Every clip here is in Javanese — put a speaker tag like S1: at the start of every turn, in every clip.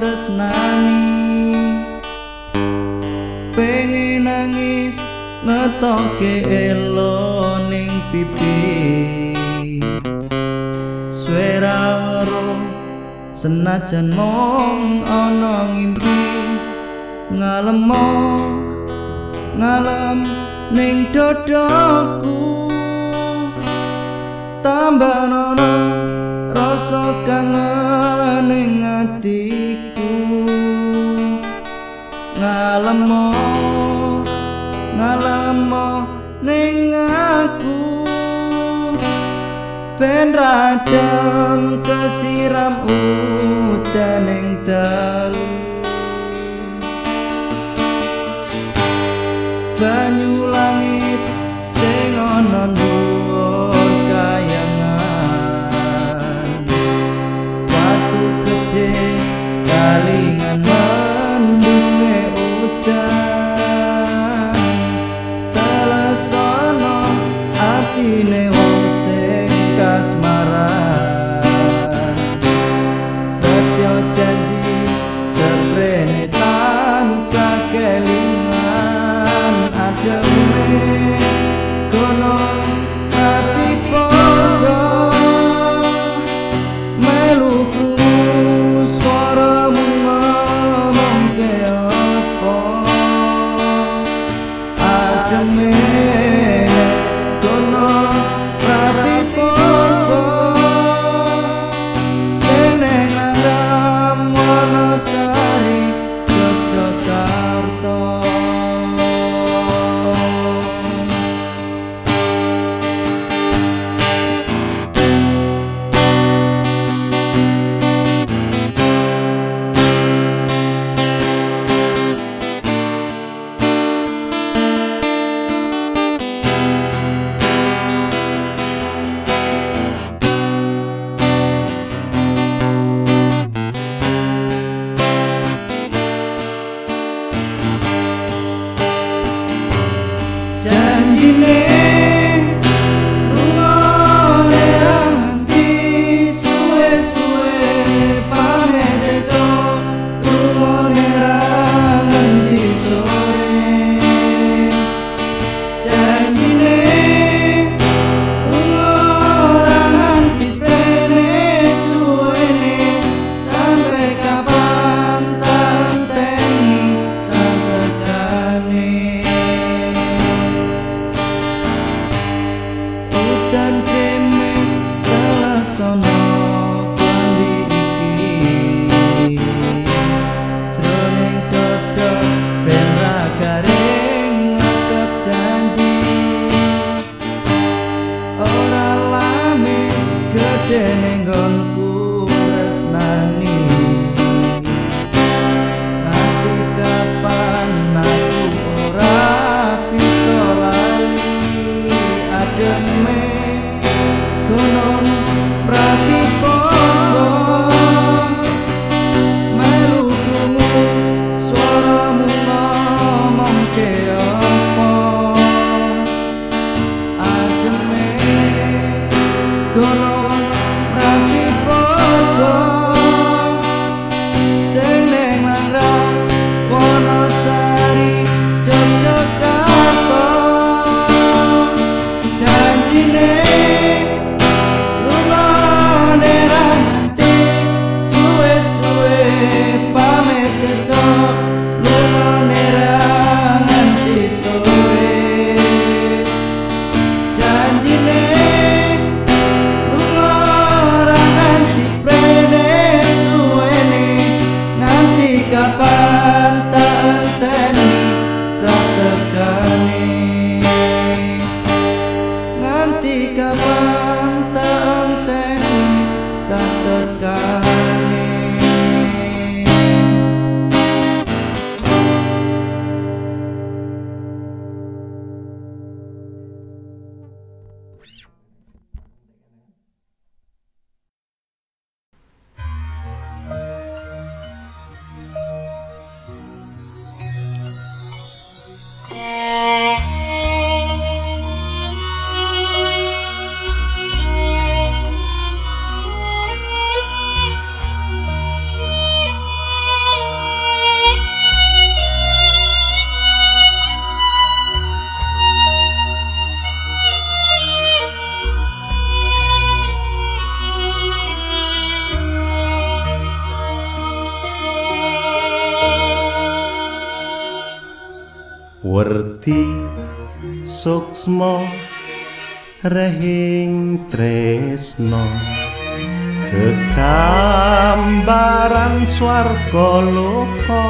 S1: tresnani. Pengen nangis ngetoke elo ning pipi. Swara senajan mong ana ngimpi. Ngalemo ngalem ning dodoku tambah nono rasa kangen ben radem kesiram udan ing dalu. Banyu langit sing ana kayangan. Batu gede kalingan
S2: tresno kekambaran swarga loka.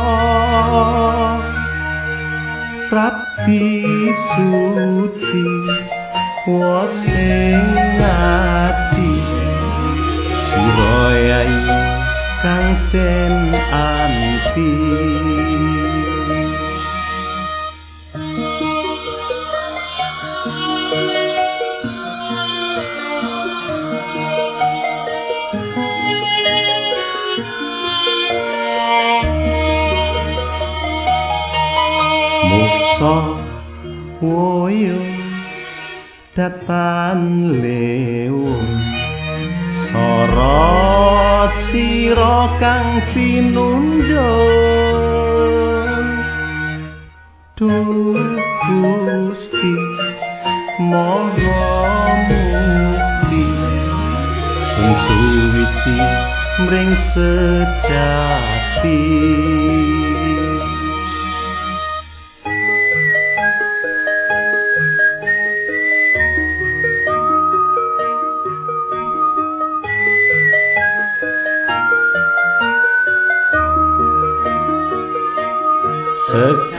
S2: Prapti suci wasing ati siroyai kang ten anti muksa woyo datan lewo sorot sira kang pinunjuk Gusti moho mukti sing suwici mring sejati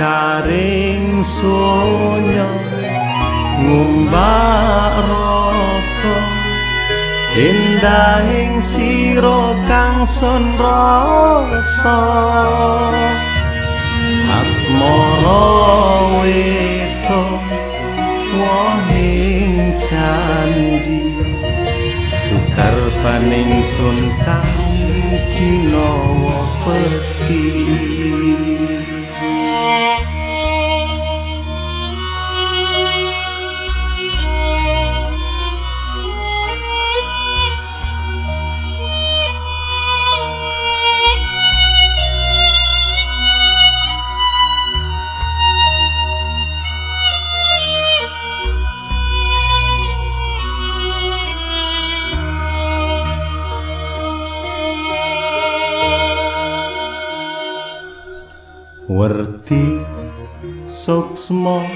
S2: sekaring sonya ngumbak roko endahing sira kang sonrasa asmara weto wahing janji. Tukar paning sun kang kinawa pesti suksma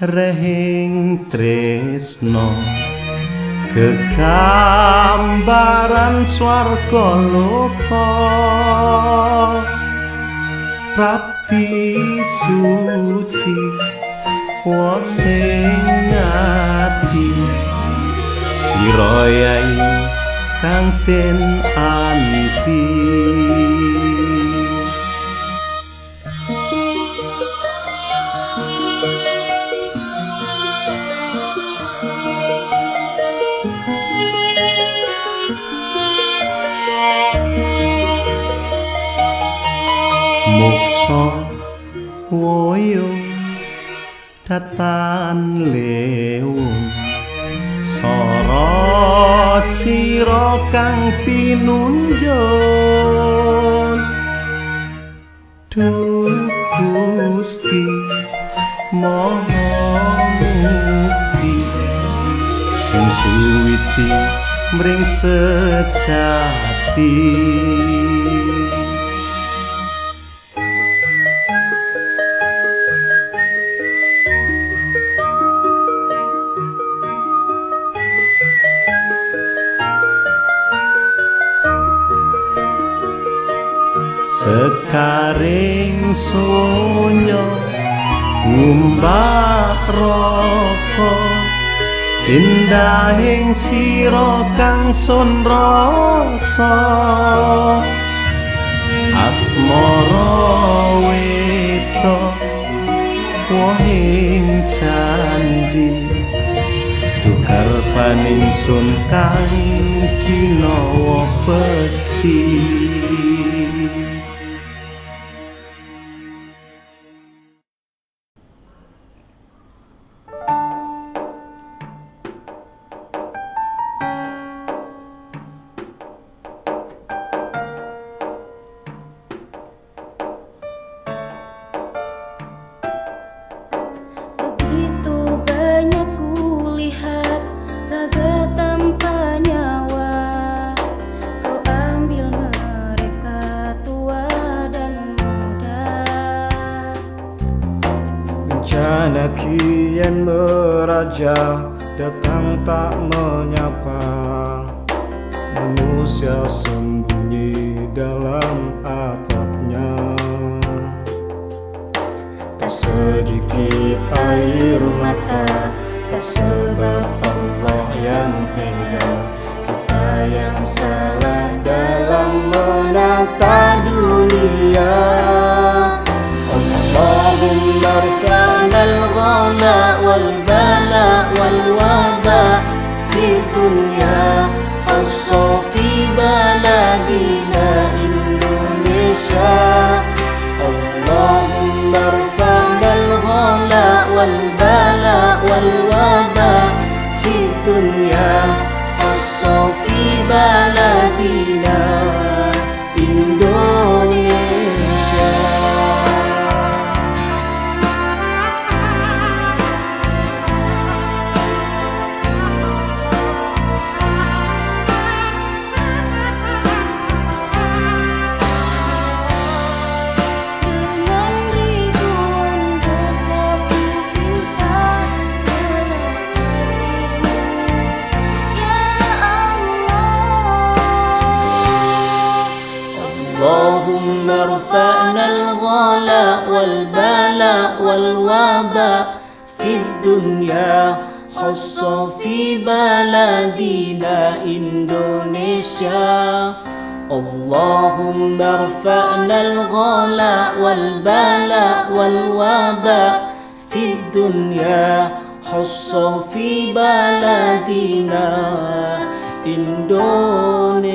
S2: rehing tresno kegambaran swarga loka prapti suci wasing ati siroyai kang ten anti muksa woyo datan lewu sorot sira kang pinunjuk Gusti moho mukti sing suwici mring sejati sekaring sonya ngumbak roko. Indahing sira kang sonrasa asmara weto wohing janji tukar paningsun kang kinawa pesti
S3: saja datang tak menyapa. Manusia sembunyi dalam atapnya. Tak sedikit air mata Tak sebab Allah yang tega. Kita yang salah dalam menata dunia. Allahumma arfa'na al-ghana wal والوباء والوباء في الدنيا خاصة في بلدنا إندونيسيا. اللهم ارفعنا الغلاء والبلاء والوباء في الدنيا خاصة في بلدنا إندونيسيا.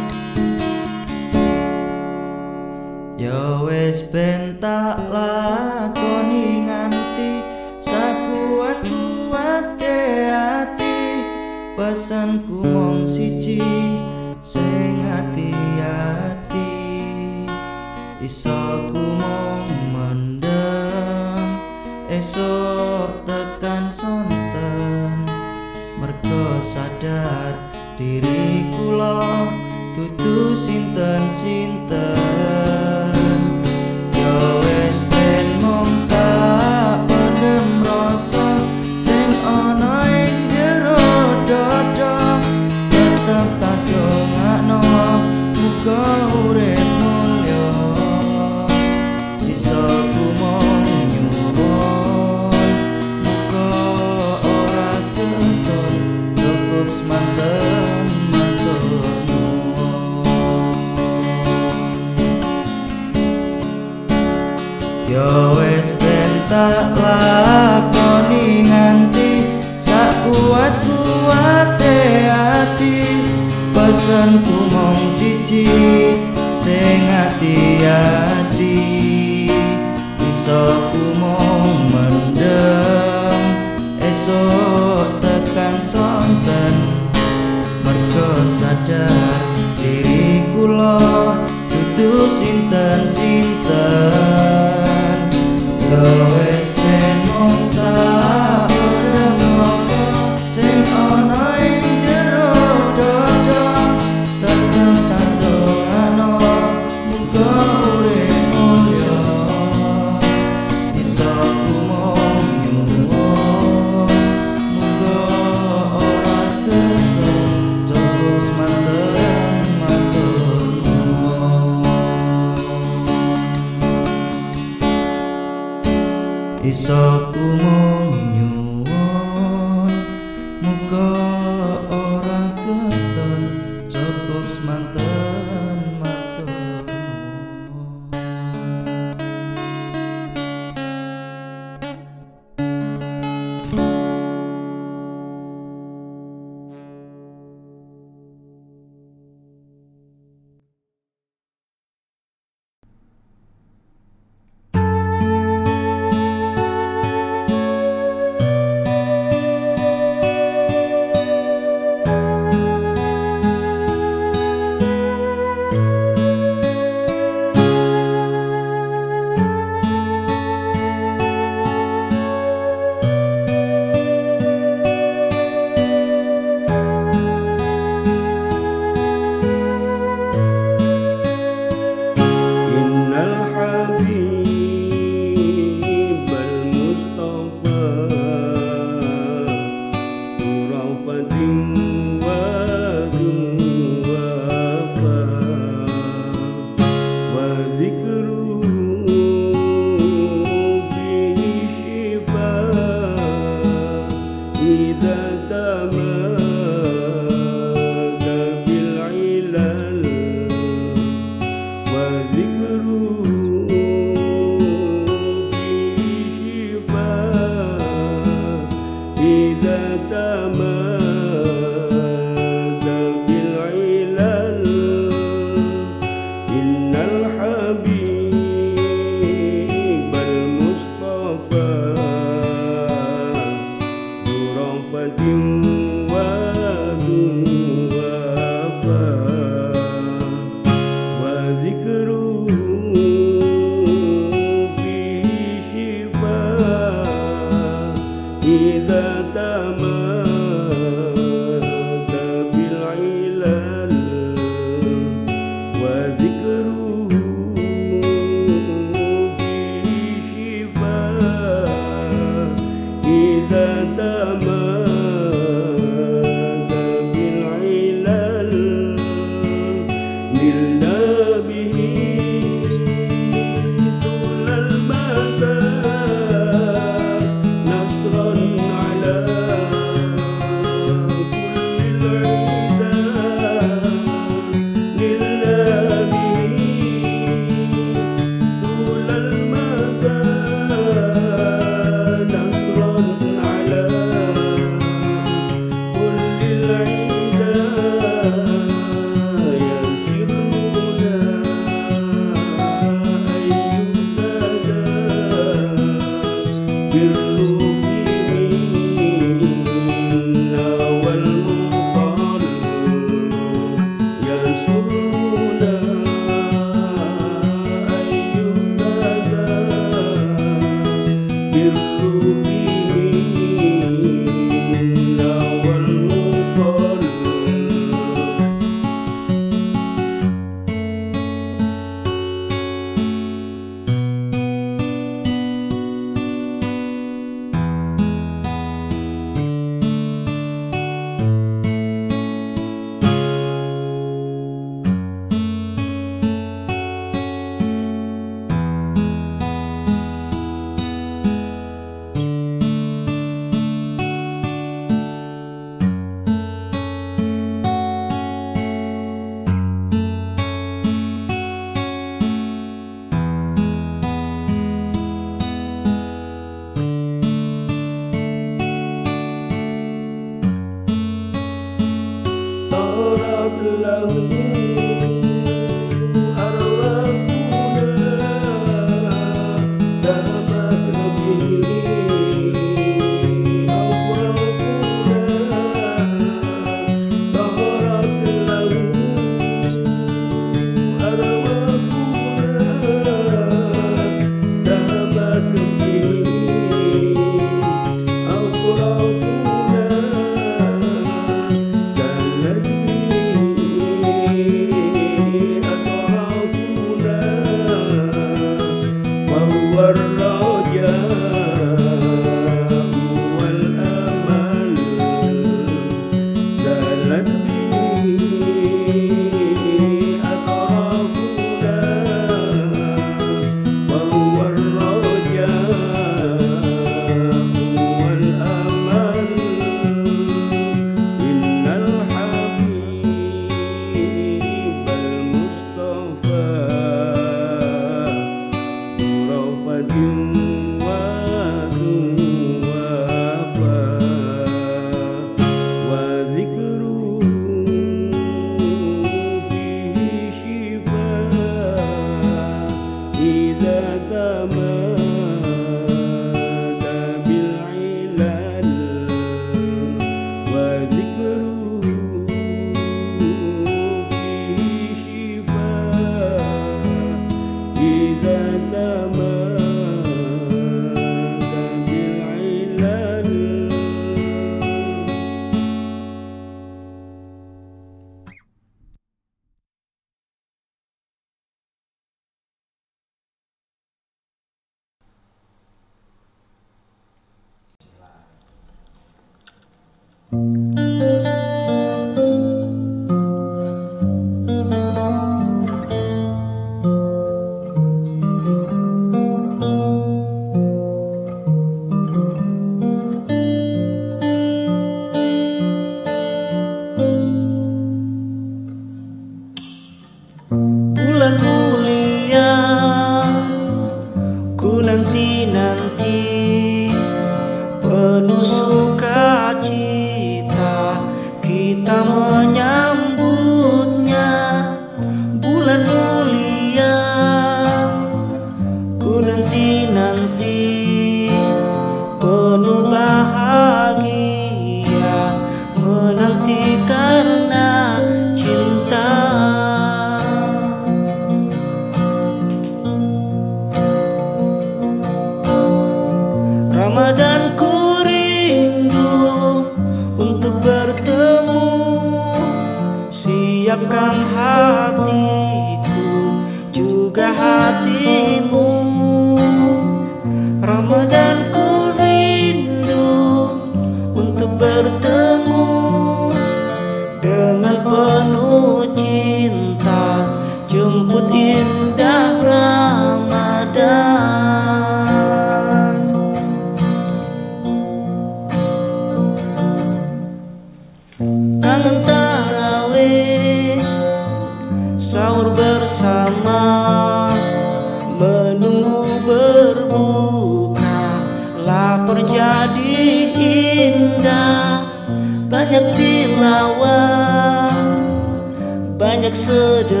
S1: 的这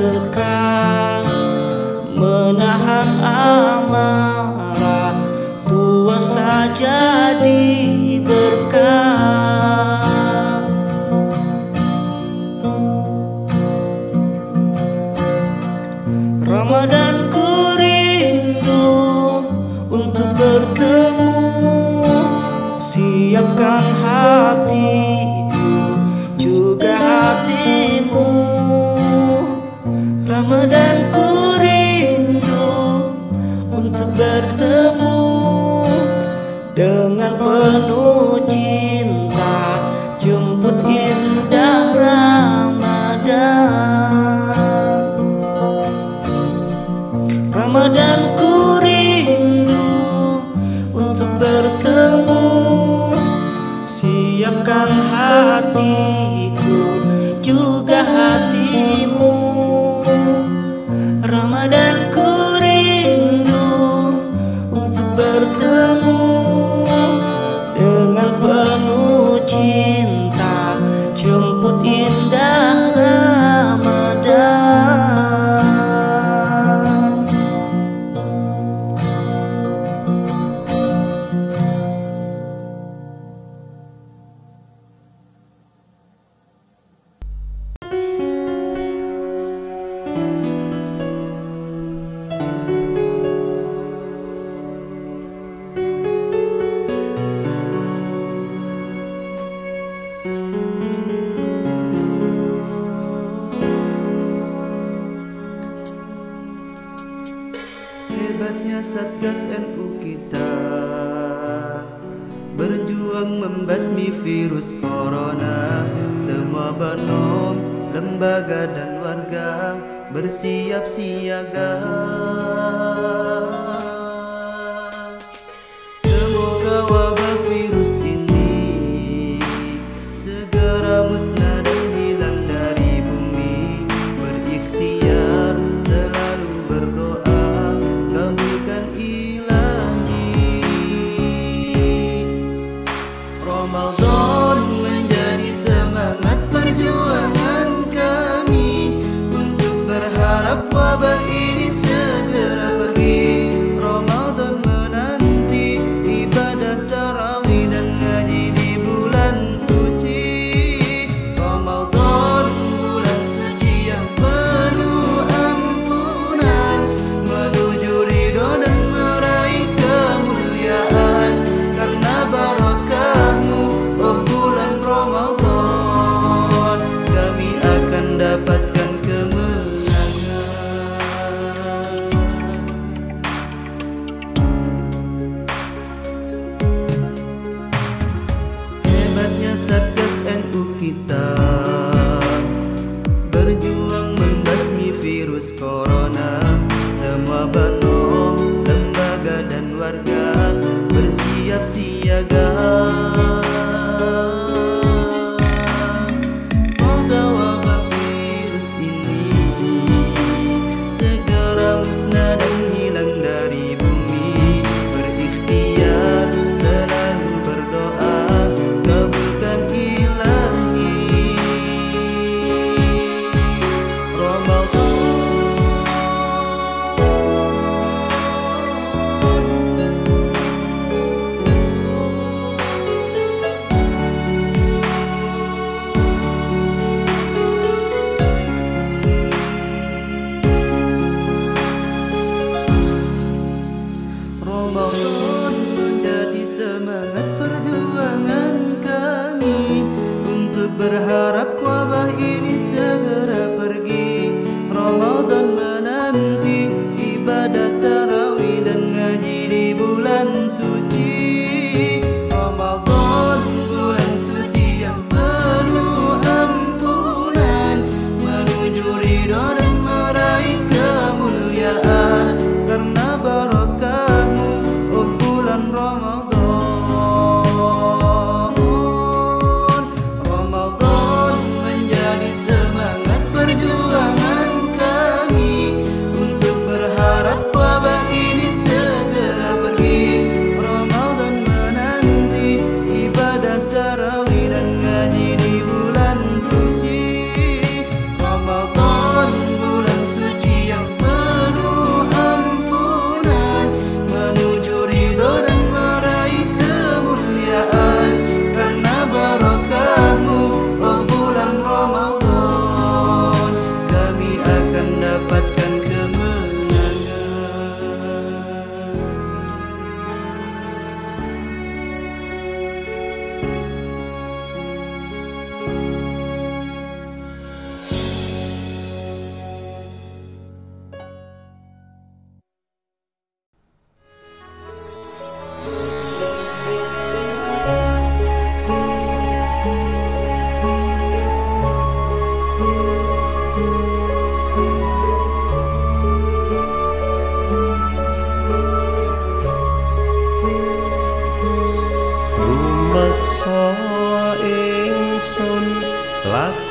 S1: bulan suci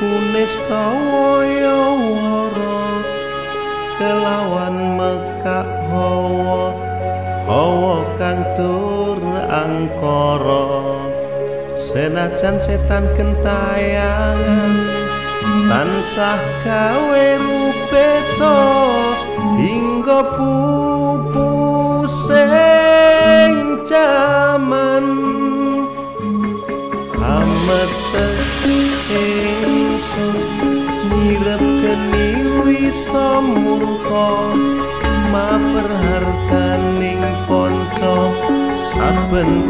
S2: Astawaya wara kelawan mekak hawa hawa kang tur angkara. Senajan setan kentayangan tansah gawe rupeta hingga pupu sing jaman. Ametek ingsun nyirep geni wisa murka maperhartaning kanca. Saben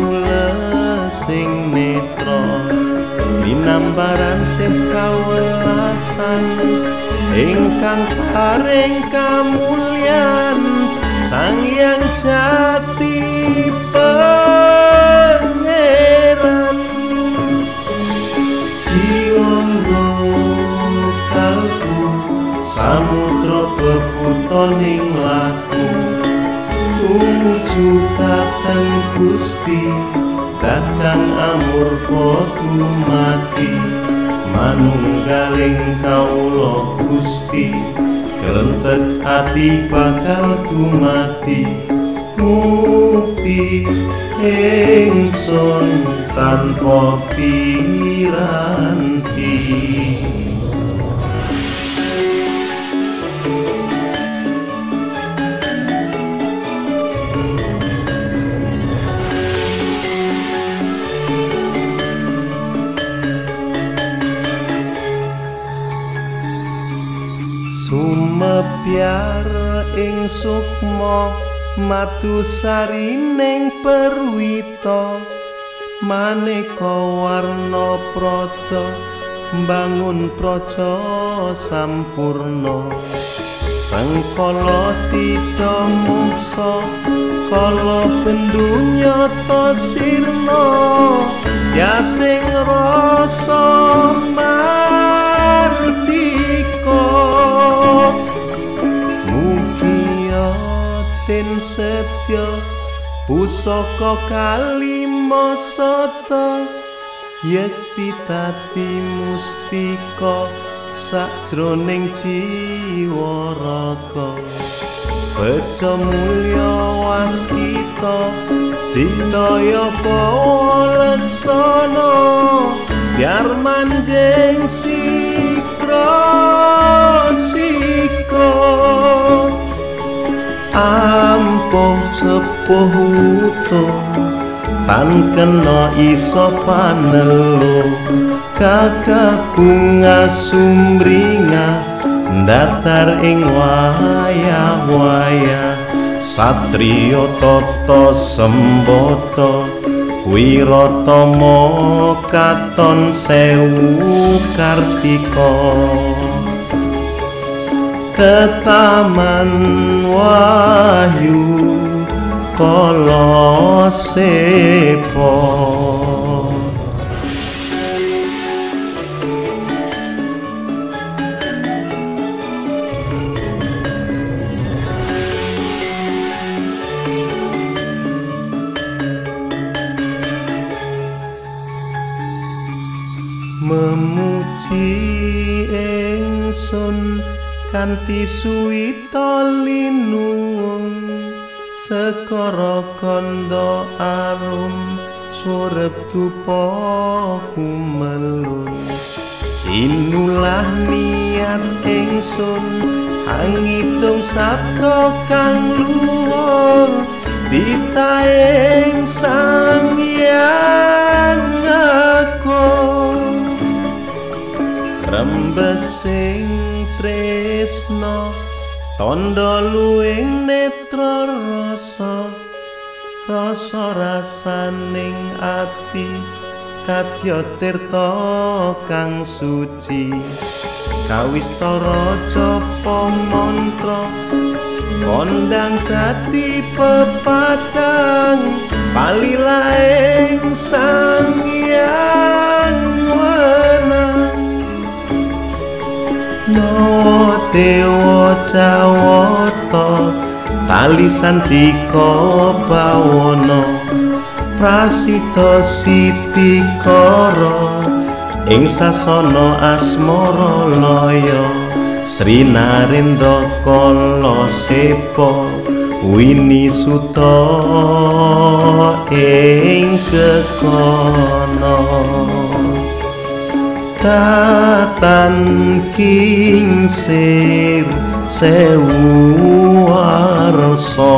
S2: sing netra minambaran sih kawelasan. Ingkang paring kamulyan sang yang jati pangeran samudra bebutaning laku. Tumuju kateng Gusti datang amurka dumati manunggaling kawula Gusti kerentek ati bakal dumati mukti ingsun tanpa piranti Sumepyar ing sukma matu sarining perwita. Maneka warna prata bangun praja sampurna. Sengkala tita mungsa kala pendunya to sirna. Ya sing rasa ten setya pusaka kalima sata. Yekti tati mustika sakjroning jiwa raga. Bejo mulya waskita ditaya pawalaksana biar manjing sikra sikra ampuh sepuh uto tan kena iso panelo kakak bunga sumringa datar ing waya-waya satriya tata sembata wiratama katon sewu kartika ketaman wahyu kala sepo memuji ingsun kanthi suwita linuwung sekara kanda arum surep dupa kumelun Inulah niat ingsun angitung sabda kang luhur ditaing sang yang agung. Rembesing tresno tondo luwing netra rasa rasa rasaning ati kadya tirta kang suci. Kawistara japa mantra kondang dadi pepadang palilaing sang yang tresno dewa jawata talisan dika bawana prasita sitikara ing sasana asmara laya sri narendra kala sepa wini suta ing kekonan katan kinsir sewu
S1: warso.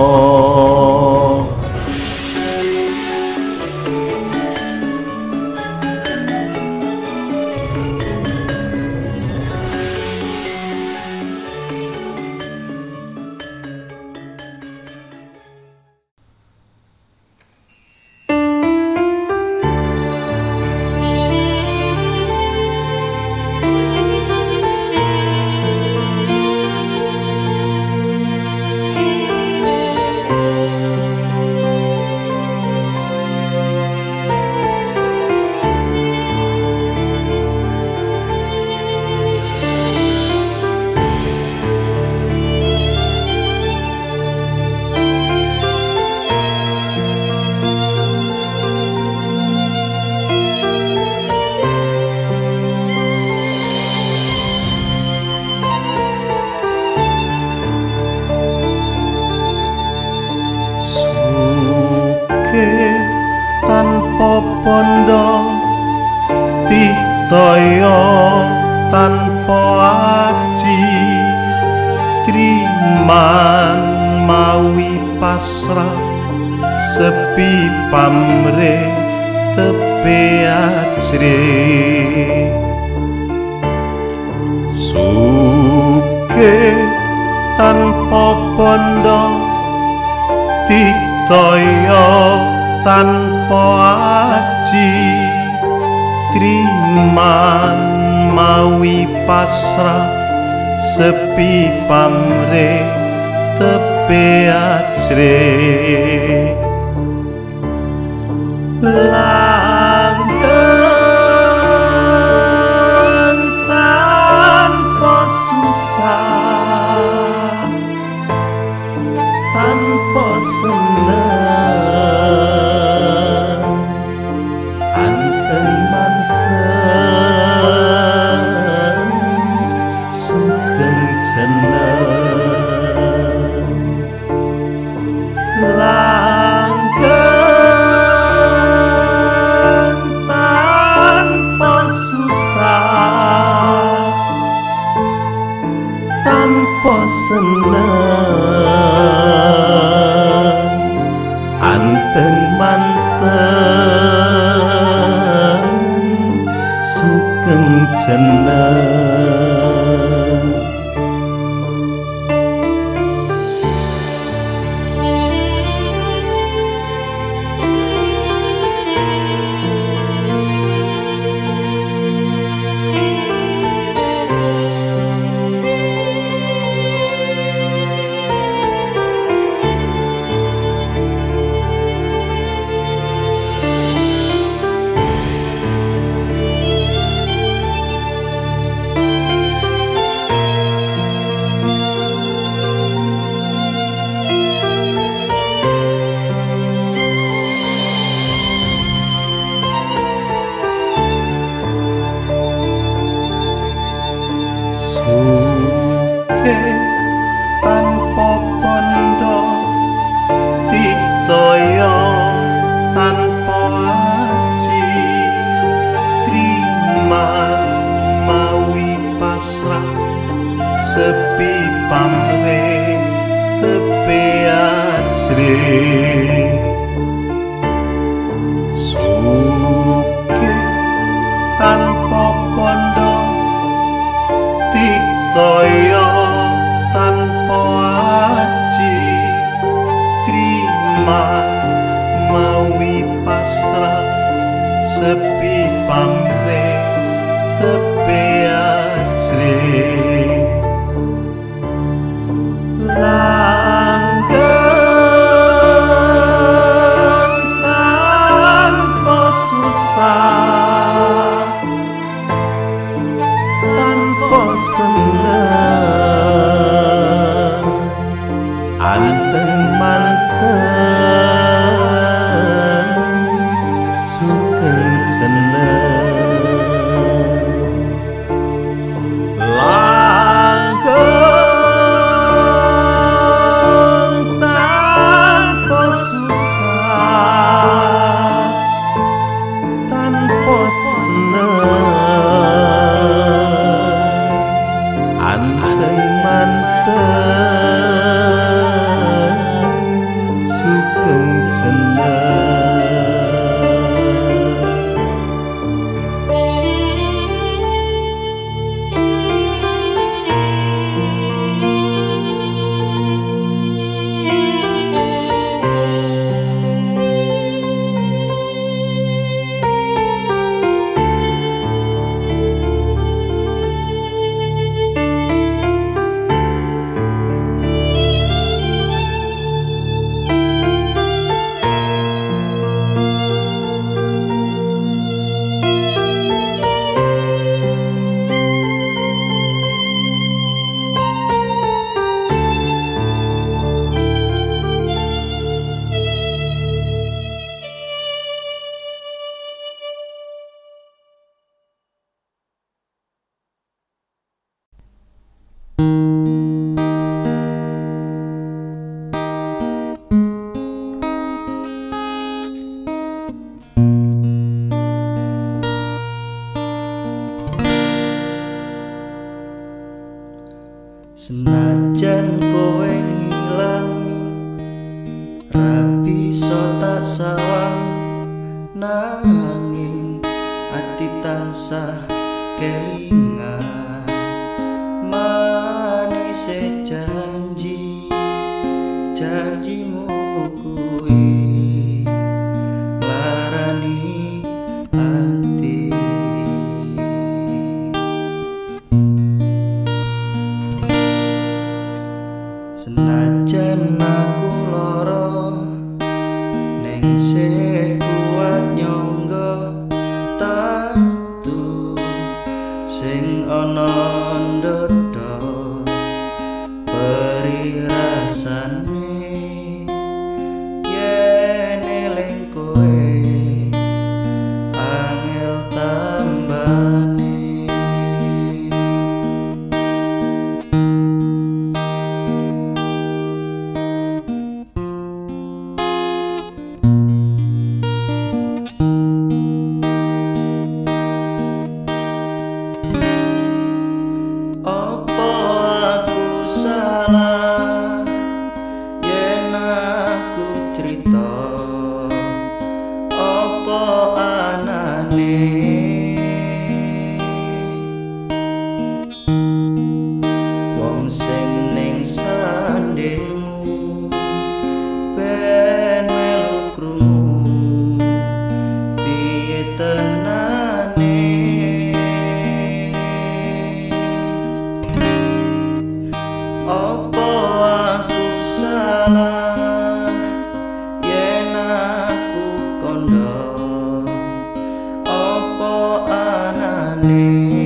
S1: Lee.